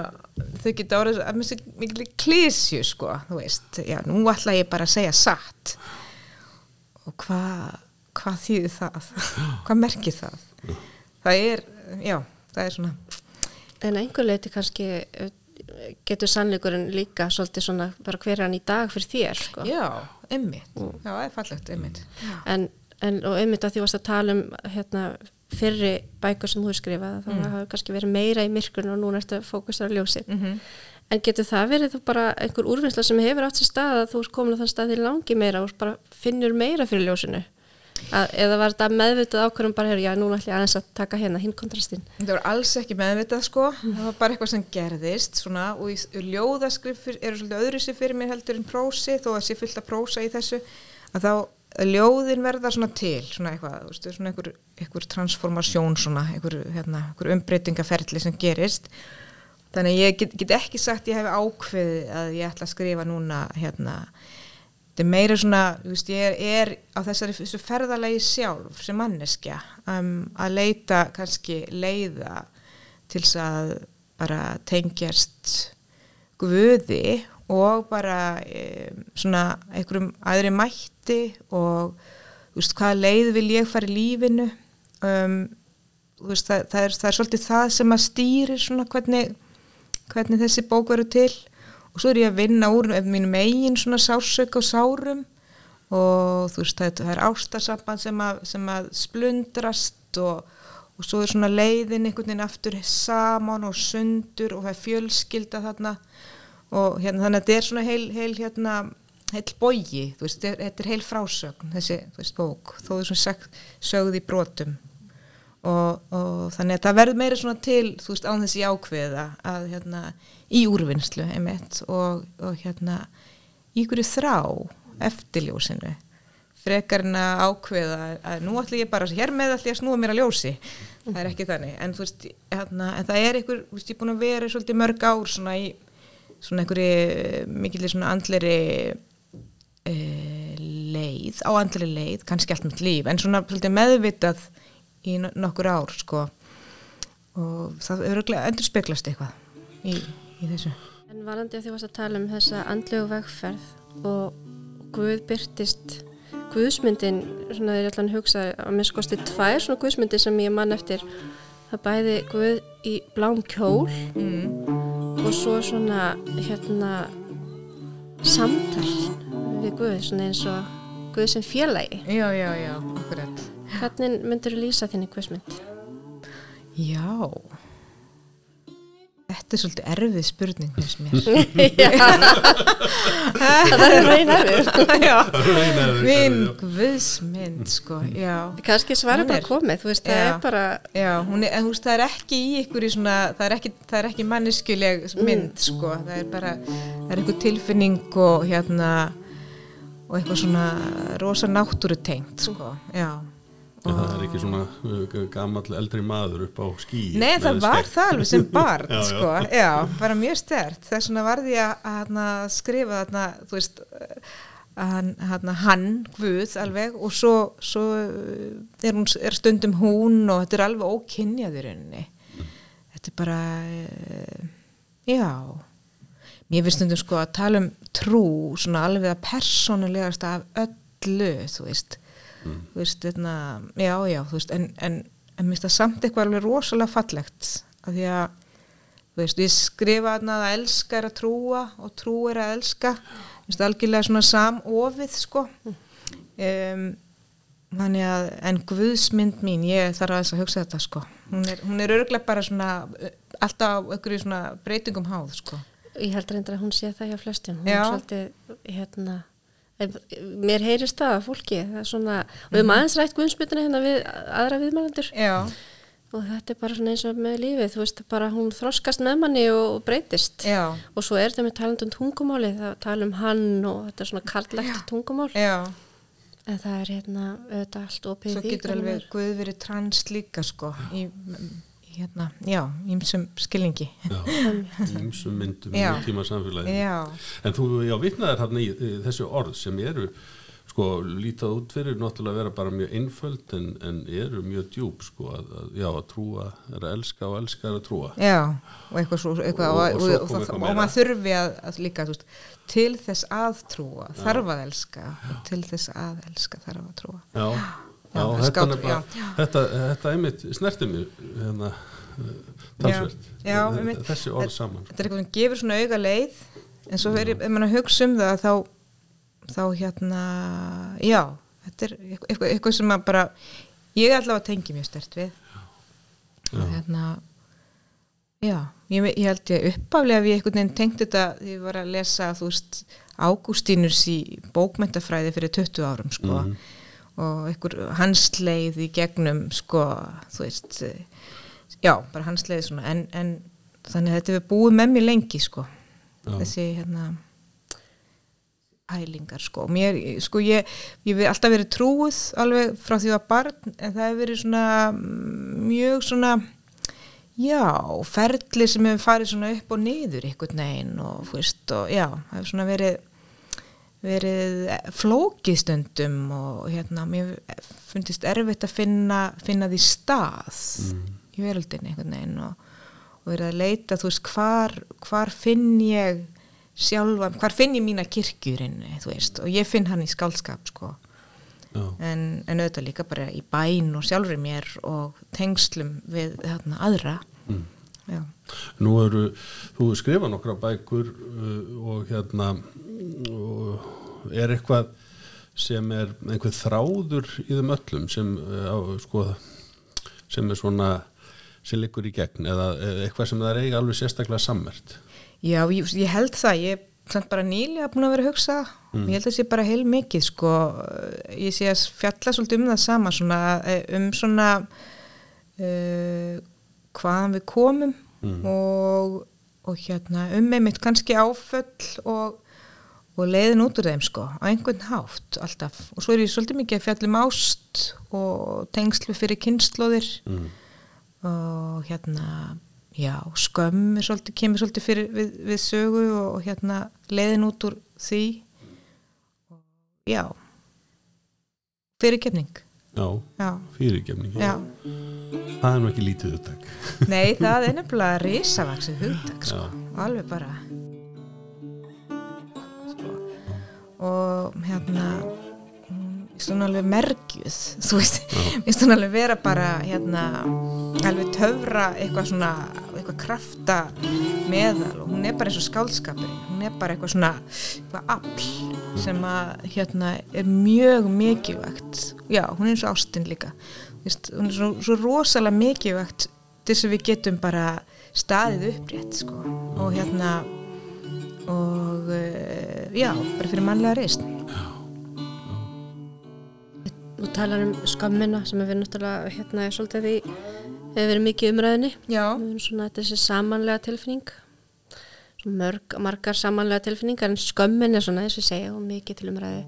þau geta árið að með sér mikil klísju, sko, þú veist, já, nú ætla ég bara að segja satt. Og hvað, hvað þýðir það? hvað merkir það? Það er, já, það er svona, en einhver leiti kannski eh, getur sannleikurinn líka svolítið svona bara hver er hann í dag fyrir þér sko. já, ymmit, já, það er fallegt, ymmit. en, en og einmitt að því varst að tala um hérna, fyrri bækur sem þú hefur skrifað þá mm. hafa kannski verið meira í myrkurinn og núna ertu að fókustra á ljósi Mm en getur það verið þú bara einhver úrvinnsla sem hefur átt sér stað að þú ert komin á þann stað því langi meira og bara finnur meira fyrir ljósinu? Að, eða var þetta meðvitað ákvörðum bara, heyrðu, já, núna ætlum ég aðeins að taka hérna hinn kontrastinn? Það var alls ekki meðvitað sko, það var bara eitthvað sem gerðist svona og í, ljóðaskrif eru svolítið öðru sér fyrir mér heldur en prósi þó að sé fullt að prósa í þessu að þá ljóðin verða svona til svona eitthvað, svona einhver, einhver transformasjón svona, einhver, hérna, einhver umbreytingaferli sem gerist þannig að ég get, get ekki sagt ég hef ákveðið að ég ætla að skrifa núna hérna. Þetta er meira svona, þú veist, ég er, er á þessari þessu ferðalegi sjálf sem manneskja um, að leita kannski leiða til þess að bara tengjast guði og bara um, svona einhverjum aðri mætti og þú veist, hvaða leið vil ég fara í lífinu? Um, þú veist, það, það, er, það er svolítið það sem að stýrir svona hvernig, hvernig þessi bók verður til. Og svo er ég að vinna úr mínum eigin svona sársök og sárum. Og þú veist, það, er ástasamband sem að, sem að splundrast og, og svo er svona leiðin einhvern veginn aftur saman og sundur og það er fjölskylda þarna. Og hérna þannig að þetta er svona heil, heil hérna heil bogi, þú veist, þetta er- heil frásögn þessi, þú veist, bók. Þó þú svona sagt, sögð í brotum og, og þannig að það verður meira svona til, þú veist, án þessi ákveða að hérna, í úrvinnslu einmitt og, og hérna hverju þrá eftirljósinu. Frekar en að ákveða að nú ætlum ég bara, hér með ætlum ég að snúa mér að ljósi. Það er ekki þannig, en þú veist hérna, en það er einhver, þú veist, ég er búin að vera svolítið mörg ár svona í svona einhverju mikilvæg svona andleri e, leið, á andleri leið kannski allt mitt líf, en svona svolítið meðvitað í no- nokkur ár sko. Og það endur speglast eitthvað í, í þessu. En varandi að því varst að tala um þessa andlegu vegferð og Guð byrtist Guðsmyndin, svona þeir allan hugsa að minnst kosti tvær svona Guðsmyndir sem ég mann eftir. Það bæði Guð í blám kjól mm. og svo svona hérna samtal við Guð svona eins og Guð sem félagi. Já, já, já, akkurat hvernig myndur þú lýsa þinni Guðsmynd? Já. Þetta er svolítið erfið spurning finnst mér. Það er reyn erfið minn guðsmynd sko, já. Kannski svara Hún bara komið. Þú veist, það Já. er bara Já, hún er, þú veist, það er ekki í ykkur í svona, það er ekki, það er ekki manneskjuleg mynd, sko, það er bara, það er eitthvað tilfinning og hérna, og eitthvað svona rosa náttúrutengt, sko, já. En það er ekki svona uh, gamall eldri maður upp á skí Nei, það var það alveg sem barn, Já, já. sko, já, bara mjög stert, þess vegna varði ég að, að hérna, skrifa þarna, þú veist, að hann, hann, hann, Guð, alveg, og svo, svo uh, er, hún, er stundum hún og þetta er alveg ókynjaður henni. Þetta er bara, uh, já, mér finnst stundum sko að tala um trú, svona alveg að persónulegast af öllu, þú veist, þú veist, þetta, já, já, þú veist, en, en, en mér finnst það samt eitthvað alveg rosalega fallegt, af því að, þú veist, ég skrifa þarna að elska er að trúa og trú er að elska, finnst það algjörlega svona samofið, sko, um, þannig að, en guðsmynd mín, ég þarf aðeins að hugsa þetta, sko, hún er, hún er örglega bara svona, alltaf á einhverju svona breytingum háð, sko. Ég held reyndar að hún sé það hjá flestum. Hún Já. er svolítið, hérna, mér heyrist það að fólki, það er svona, og við erum aðeins rætt guðnsmyndina hérna við aðra viðmælendur. Já, og þetta er bara svona eins og með lífið, þú veist, bara hún þroskast með manni og breytist. já, Og svo er þetta með talandum tungumáli, það tala um hann og þetta er svona karlægt tungumál, já, en það er hérna auðvitað allt opið svo því getur hvernig alveg Guð verið trans líka, sko, í hérna, já, ímsum skilningi. ímsum myndum í tíma samfélagi en þú, já, vitnaðir hérna í, þessi orð sem eru sko, lítað út fyrir náttúrulega að vera bara mjög einföld en, en eru mjög djúb sko, að, að, já, að trúa er að elska og elska er að trúa. Já, og eitthvað svo, eitthvað, Og- og, og og, maður þurfi að, að líka, veist, til þess að trúa, þarf að elska, til þess að elska, þarf að trúa. já, já, Já, þetta, skát- nefna, já. þetta, þetta einmitt snerti mig hérna, talsvert. Já, já, þessi orð saman. Þetta er eitthvað sem gefur svona auga leið, en svo er, ef mann að hugsa um það, þá, þá hérna, já, þetta er eitthvað, eitthvað sem að bara, ég er allavega að tengja mjög stert við. Og hérna, já, ég, ég held ég uppaflega að ég einhvern veginn tengt þetta, því ég var að lesa, þú veist, Ágústínus í bókmentafræði fyrir 20 árum, sko, og einhver hans leið í gegnum, sko, þú veist, eh, já, bara hans leið svona, en, en þannig að þetta hefur búið með mér lengi, sko, Já. þessi, hérna, ælingar, sko, mér, sko, ég, ég hef alltaf verið trúið alveg frá því að barn, en það hefur verið svona mm, mjög svona, já, ferli sem hefur farið svona upp og niður einhvern veginn og, veist, og já, það hefur svona verið verið flókið stundum og hérna, mér fundist erfitt að finna, finna því stað í veröldinni einhvern veginn og, og verið að leita, þú veist, hvar, hvar finn ég sjálfa, hvar finn ég mína kirkjurinni, þú veist, og ég finn hann í skálskap, sko, Já. en, en auðvitað líka bara í bæn og sjálfur mér og tengslum við þarna aðra Mm. já, Nú eru, þú skrifa nokkra bækur uh, og hérna er eitthvað sem er einhver þráður í þeim öllum sem, uh, á, sko, sem er svona sem liggur í gegn eða eitthvað sem það er eiga alveg sérstaklega sammert? Já ég, ég held það ég er bara nýlega búin að vera að hugsa. Ég held að það sé bara heil mikið sko. Ég sé að fjalla svolítið um það sama svona, eh, um svona uh, hvaðan við komum og, og hérna um einmitt kannski áföll og, og leiðin út úr þeim sko á einhvern hátt alltaf. Og svo er ég svolítið mikið að fjalla um ást og tengslu fyrir kynnslóðir mm. og hérna já, skömm svolítið, kemur svolítið fyrir við, við sögu og, og hérna leiðin út úr því. Og, já fyrirgefning. Já, já, fyrirgefningi já. Það er nú ekki lítið upptak nei, það er nefnilega risavaksið hugtak sko, alveg bara og hérna finnst hún alveg mergjuð þú veist, finnst hún alveg vera bara hérna, alveg töfra eitthvað svona, eitthvað krafta meðal. Og hún er bara eins og skáldskapurinn, hún er bara eitthvað svona eitthvað afl sem að hérna er mjög mikilvægt. Já, hún er eins og ástin líka. Veist, hún er svo, svo rosalega mikilvægt til þess að við getum bara staðið upprétt sko. Og hérna og uh, já, bara fyrir mannlega reist Þú talar um skammina sem er við náttúrulega hérna er svolítið í hefur verið mikið umræðinni já, við erum svona þetta er þessi samanlega tilfinning. Mörg, margar samanlega tilfinningar en skömmin er svona þess að segja og mikið til umræði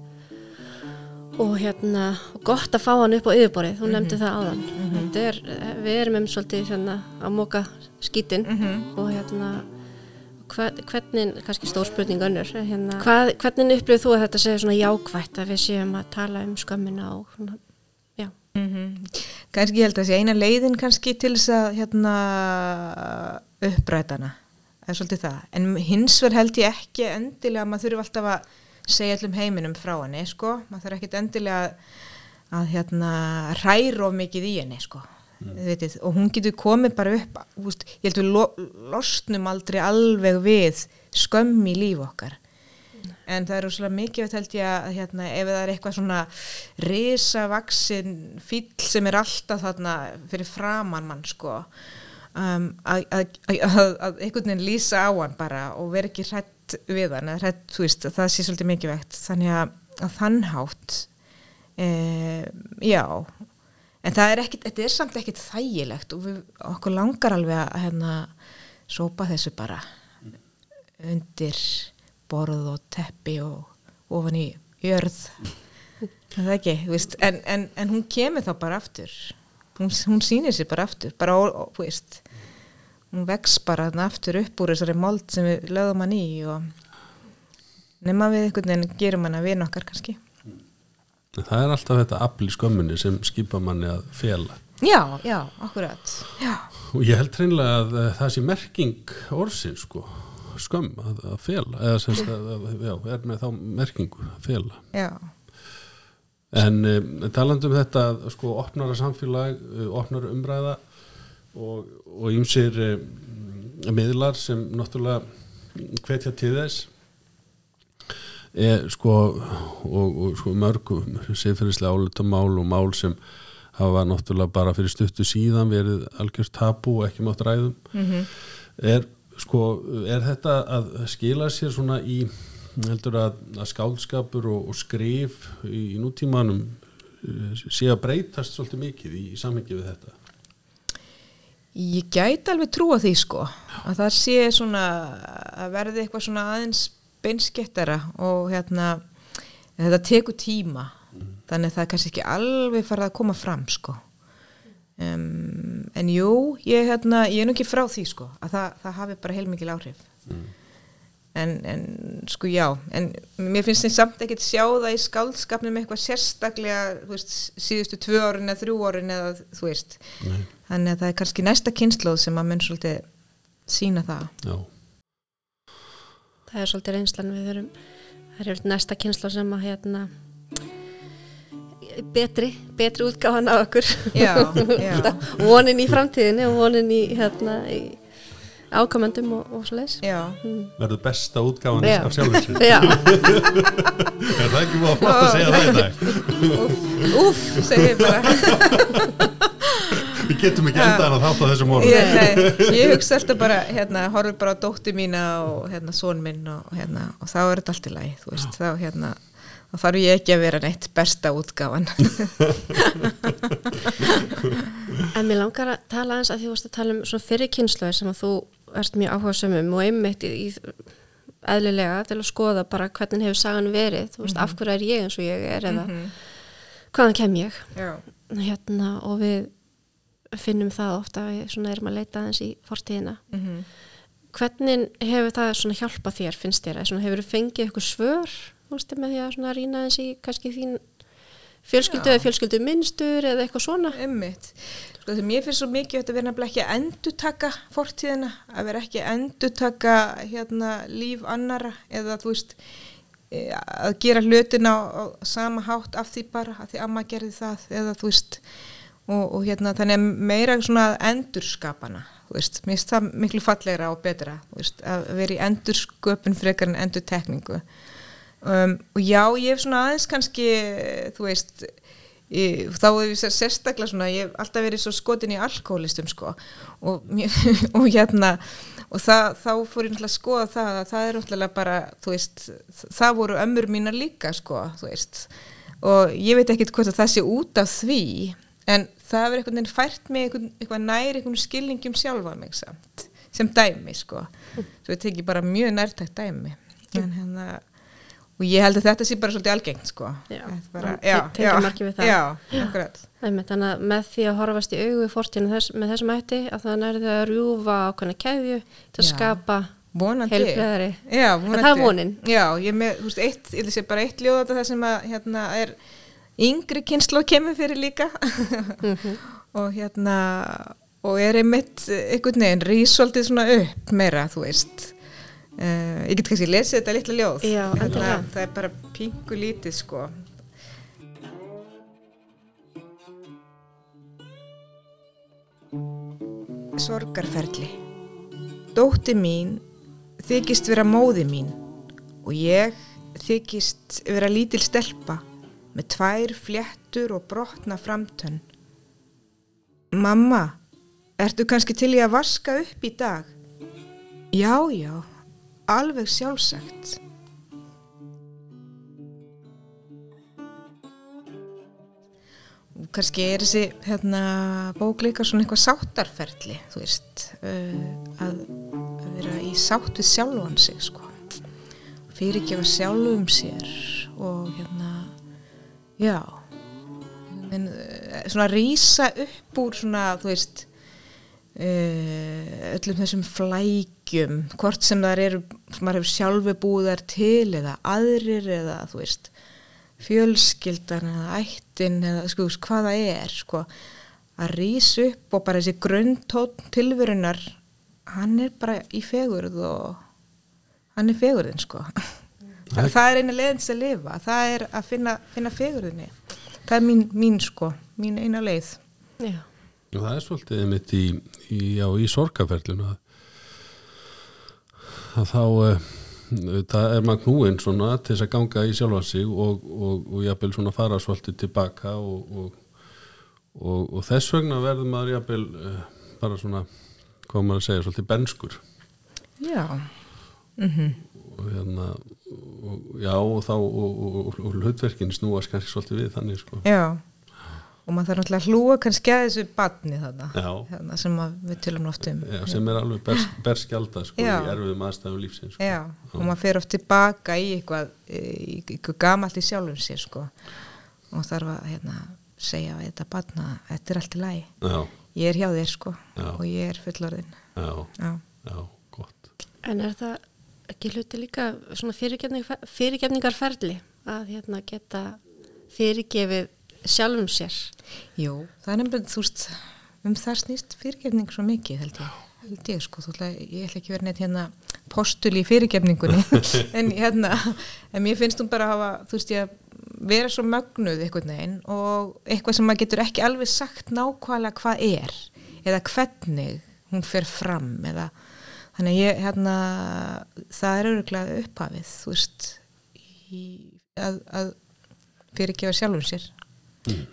og hérna og gott að fá hann upp á yfirborðið. Þú nefndi það áðan. Þetta er, við erum um svolítið hérna að móka skítinn. Og hérna hvernig, kannski stór spurning önnur. Hérna, hvað, hvernig upplifir þú að þetta segja svona jákvætt að við séum að tala um skömmina og svona, já, kannski ég held að sé eina leiðin kannski til þess að hérna upprætana það er svolítið það, en hins vegar held ég ekki endilega að maður þurfi alltaf að segja allum heiminum frá henni sko, maður þarf ekkit endilega að, að hérna hræra of mikið í henni sko Vitið, og hún getur komið bara upp úst, ég held við lo, losnum aldrei alveg við skömm í líf okkar. En það er rosalega mikið held ég að hérna, ef það er eitthvað svona risavaksin fíll sem er alltaf þarna fyrir framann mann sko um, að, að, að, að einhvern veginn lýsa á hann bara og vera ekki hrætt við hann hrætt, veist, það sé svolítið mikið vegt þannig að, þannhátt e, já en það er ekkit, þetta er samt ekkit þægilegt og við, okkur langar alveg að hérna sópa þessu bara undir borð og teppi og ofan í jörð. Það er ekki, veist en, en, en hún kemur þá bara aftur. Hún, hún sýnir sér bara aftur bara, og, veist hún vex bara aftur upp úr þessari mold sem við lögum hann í og nema við einhvern veginn gerum hann að vina okkar kannski það er alltaf þetta afl í skömmunni sem skipa manni að fela. Já, já, akkurat. Já, og ég held hreinlega að eh, það sé merking orðsinn sko. Skömm að, að fela eða semst að, að já, er með þá merkingu að fela. Já, en um, talandi um þetta sko opnara samfélag, uh, opnara umræða og, og ýmsir um, miðlar sem náttúrulega hvetja til þess er sko og, og sko mörgum siðferðislega álutamál og mál sem hafa náttúrulega bara fyrir stuttu síðan verið algjörst tabu og ekki mátt ræðum Mhm. er sko er þetta að skila sér svona í heldur að, að skáldskapur og, og skrif í, í nútímanum eh, sé að breytast svolítið mikið í, í samhengi við þetta Ég gæti alveg trúa því sko að það sé svona að verði eitthvað svona aðeins beinskettara og hérna þetta tekur tíma. Þannig að það er kannski ekki alveg farið að koma fram sko. Um, en jú, ég, hérna, ég er nú ekki frá því sko að það, það hafi bara heilmikil áhrif. En, en sko já en mér finnst þeim samt ekkert sjá það í skáldskapnum eitthvað sérstaklega veist, síðustu tvö árin eða þrjú árin eða þú veist. Nei. þannig að það er kannski næsta kynnslóð sem að mun svolítið sína það. Já, það er svolítið reynslan við erum það er næsta kynsla sem að hérna betri, betri útgáfan á okkur. Já, já. Vonin í framtíðinni og vonin í, hérna, í ákomendum og, og leis Já, verður besta útgáfan Já. af Já, er það ekki múið að flott að segja það í dag? Úff, segi ég bara getum ekki endaðan að þátt á þessum orðum. Ég, nei, ég hugsa alltaf bara hérna, horfum bara á dóttir mína og hérna, són minn og, hérna, og þá er þetta allt í lagi þú veist, þá hérna þá þarf ég ekki að vera neitt besta útgáfan. En mér langar að tala eins að því að tala um svona fyrir kynnslöði sem að þú ert mjög áhuga og einmitt í, í eðlilega til að skoða bara hvernig hefur sagan verið, þú veist, af hverju er ég eins og ég er eða hvaðan kem ég? Já, hérna og við finnum það ofta við svona erum að leita aðeins í fortíðina Mhm. hvernig hefur það hjálpað þér finnst þér, svona, hefur þú fengið eitthvað svör veist, með því að rýna aðeins í kannski þín fjölskyldu Já. eða fjölskyldu minnstur eða eitthvað svona Einmitt. Sko því mér finnst svo mikið að vera ekki að endurtaka fortíðina, að vera ekki að endurtaka hérna líf annara eða þú veist e, að gera hlutina á, á sama hátt af því bara að því amma gerði það eða þú veist og, og hérna þannig að meira svona endurskapana veist, mér finnst það miklu fallegra og betra veist, að vera í endursköpun frekar en endurtekningu. Um, og já, ég hef svona aðeins kannski þú veist Í, þá hef ég sér sérstaklega svona ég hef alltaf verið svo skotin í alkoholistum sko. Og, og hérna og það, þá fór ég náttúrulega að skoða það að það er náttúrulega bara þú veist, það voru ömmur mínar líka sko, þú veist. Og ég veit ekkit hvort að það sé út af því en það hefur einhvern veginn fært mig einhvern, eitthvað nær einhvern skilningjum sjálfa mig samt, sem dæmi sko, svo ég teki bara mjög nærtækt dæmi. En hérna og ég held að þetta sé bara svolítið algengt sko. Já, Þetta bara, man- já, já, já, Einmitt, þannig að með því að horfast í augu í fortíðinu þess, með þessum hætti að það nærði að rjúfa ákveðna keðju til að Já. skapa já, En það er vonin. já, ég með, þú veist, eitt, ég sé bara eitt ljóðata það sem að hérna er yngri kynslu kemur fyrir líka. Mhm. og hérna og er einmitt einhvern veginn rísvaldið svona upp meira, þú veist. Uh, ég get kannski lesið þetta litla ljóð. Já, Hérna, það. er bara pingu lítið sko. Sorgarferli. Dótti mín þykist vera móði mín og ég þykist vera lítil stelpa með tvær fléttur og brotna framtönn. Mamma, ertu kannski til í að vaska upp í dag? Já, já, alveg sjálfsagt. Og kannski er þessi hérna, bók líka svona eitthvað sáttarferli, þú veist, uh, að, að vera í sátt við sjálfan sig, sko. Fyrirgefa sjálfum sér og hérna, já, en, uh, svona rýsa upp úr svona, þú veist, uh, öllum þessum flækjum, hvort sem þar eru, sem maður hefur sjálfu búið þar til eða aðrir eða, þú veist, fjölskyldan eða ættin eða sko, hvað það er sko, að rýsa upp og bara þessi grunntótt tilverunar hann er bara í fegurð og hann er fegurðin sko það, það er eina leiðin til að lifa. Það er að finna, finna fegurðinni. Það er mín, mín sko, mín eina leið. Já, Og það er svolítið einmitt í, í, já, í sorgaferlinu að, að þá uh, það er maður knúinn svona til þess að ganga í sjálfa sig og, og, og jafnvel svona fara svolítið tilbaka og, og, og, og þess vegna verður maður jafnvel uh, bara svona, hvað maður að segja, svolítið benskur. Já, og hérna og, já og þá og, og, og hlutverkin snúast kannski svolítið við þannig sko. Já. Og maður þarf náttúrulega að hlúa kannski að þessu badni þarna, sem að við tölum oft um. Já, sem er alveg bers, berskjálta sko, í erfiðum aðstæðum lífsins sko. Og maður fer oft tilbaka í eitthvað, í eitthvað gamalt í sjálfum sér sko og þarf að hérna, segja að þetta batna, þetta er allt í lagi. Já, ég er hjá þér sko og ég er fullorðin. Já, Já, já, gott. En er það ekki hluti líka svona fyrirgefning, fyrirgefningarferli að hérna geta fyrirgefið sjálfum sér. Jú, það er nefnilega, þú veist um það snýst fyrirgefning svo mikið held ég, held ég sko, þú ætla, ég ætla ekki verið neitt hérna postul í fyrirgefningunni. En hérna, en mér finnst hún bara að hafa, þú veist ég vera svo mögnuð einhvern veginn og eitthvað sem maður getur ekki alveg sagt nákvæmlega hvað er eða hvernig hún fer fram eða þannig að ég hérna það er öruglega upphafið þú veist í, að, að fyrirgefa sjálfum sér.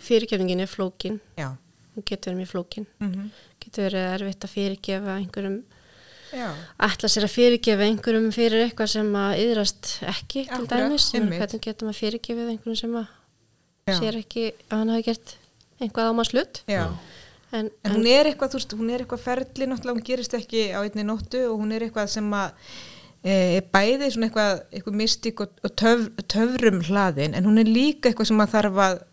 Fyrirgefningin er flókin. Já, hún getur verið mjög flókin. Mm getur verið erfitt að fyrirgefa einhverjum já. ætla sér að fyrirgefa einhverjum fyrir eitthvað sem að yðrast ekki til dæmis hvernig getur maður fyrirgefið einhverjum sem að Já. sér ekki að hann hafi gert einhvað á maður slutt já. En, En hún er eitthvað, þú veist, hún er eitthvað ferli náttúrulega, hún gerist ekki á einni nóttu og hún er eitthvað sem að e, bæði svona eitthvað, eitthvað mystík og, og töf, töfrum hlaðin en hún er líka eitthvað sem að þarf að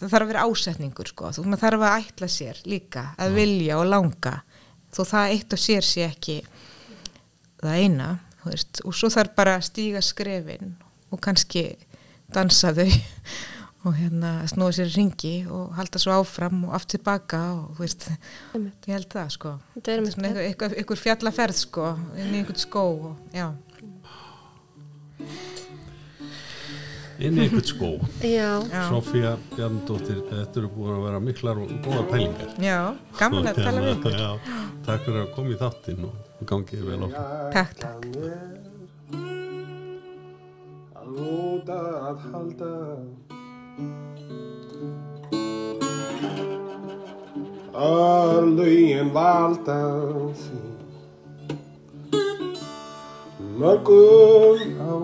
það þarf að vera ásetningur sko. Þú maður þarf að ætla sér líka að vilja og langa. Þó það eitt og sér sé ekki það eina þú veist, og svo þarf bara að stíga skrefin og kannski dansa þau og hérna snúa sér í ringi og halda svo áfram og aftur tilbaka og þú veist, ég held það sko. Þetta er er svona eitthvað, eitthvað, eitthvað fjallaferð sko inn í einhvern skó og já, inn í einhvern skó. Já, já, Sofía Bjarndóttir, þetta eru búin að vera miklar og góða pælingar. Já gaman að tala við hérna, Takk fyrir að koma í þáttinn og gangið vel áfram Takk, takk. Að lúta að halda Að lögin valda því Mörgum á.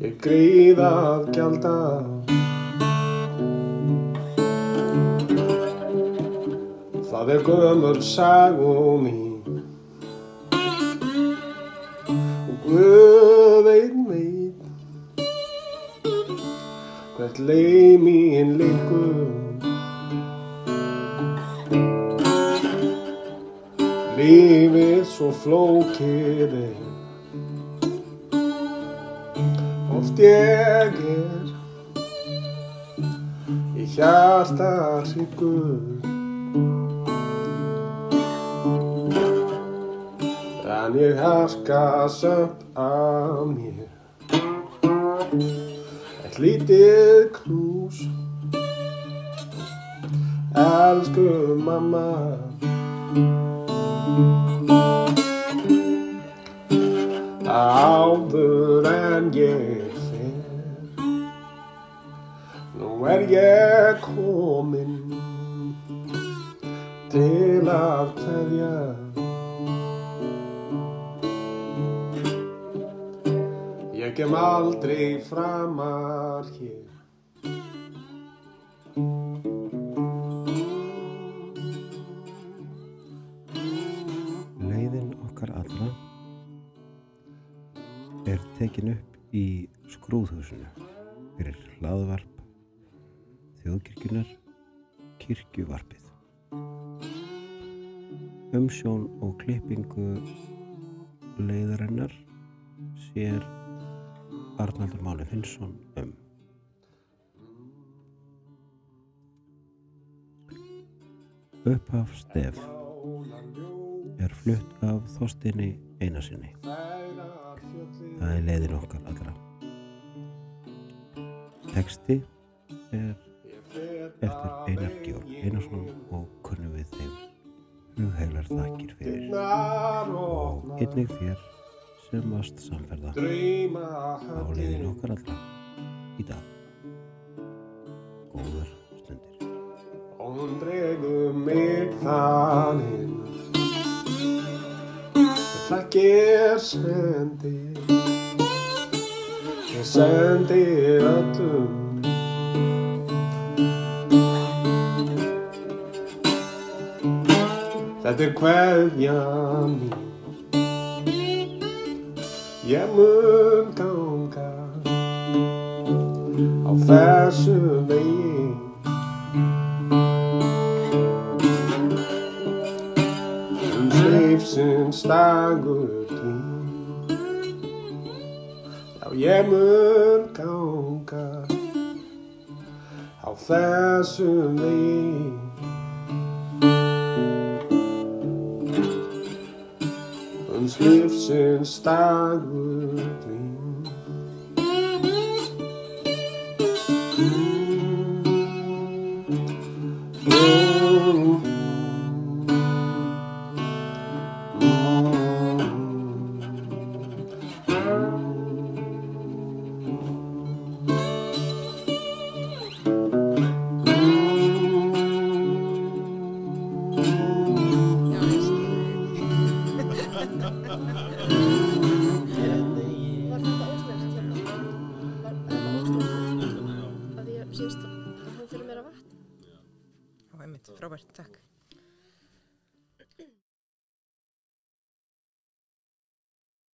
Ég gríð að gjalda. Það er gömur sagum mín og Guð einn veit hvert leið mín liggur. Lífið svo flókið er. Oft ég er í hjarta hryggur. En ég harka samt af mér lítið knús. Elsku mamma. Áður en ég fer. Nú er ég komin Til að kveðja Kem aldrei framar hér Leiðin okkar allra er tekin upp í skrúðhúsinu fyrir hlaðvarp þjóðkirkjunar kirkjuvarpið. Umsjón og klippingu leiðarinnar sér Arnaldur Máli Finnsson um. Upphaf stef er flutt af Þorstinni Einarsinni. Það er leiðin okkar allra. Teksti er eftir Einar Georg Einarsson og kunnum við þeim hugheilar þakkir fyrir og einnig þér sem varst samferða á leiðin okkar allra. Í dag. Góðar stundir. Og hún dregur mig þaninn Þakkir sendi Ég sendi öllum. Þetta er kveðja mín Ég mun ganga á þessu vegi. Um lífsins dagur Já, ég mun ganga á þessu vegi um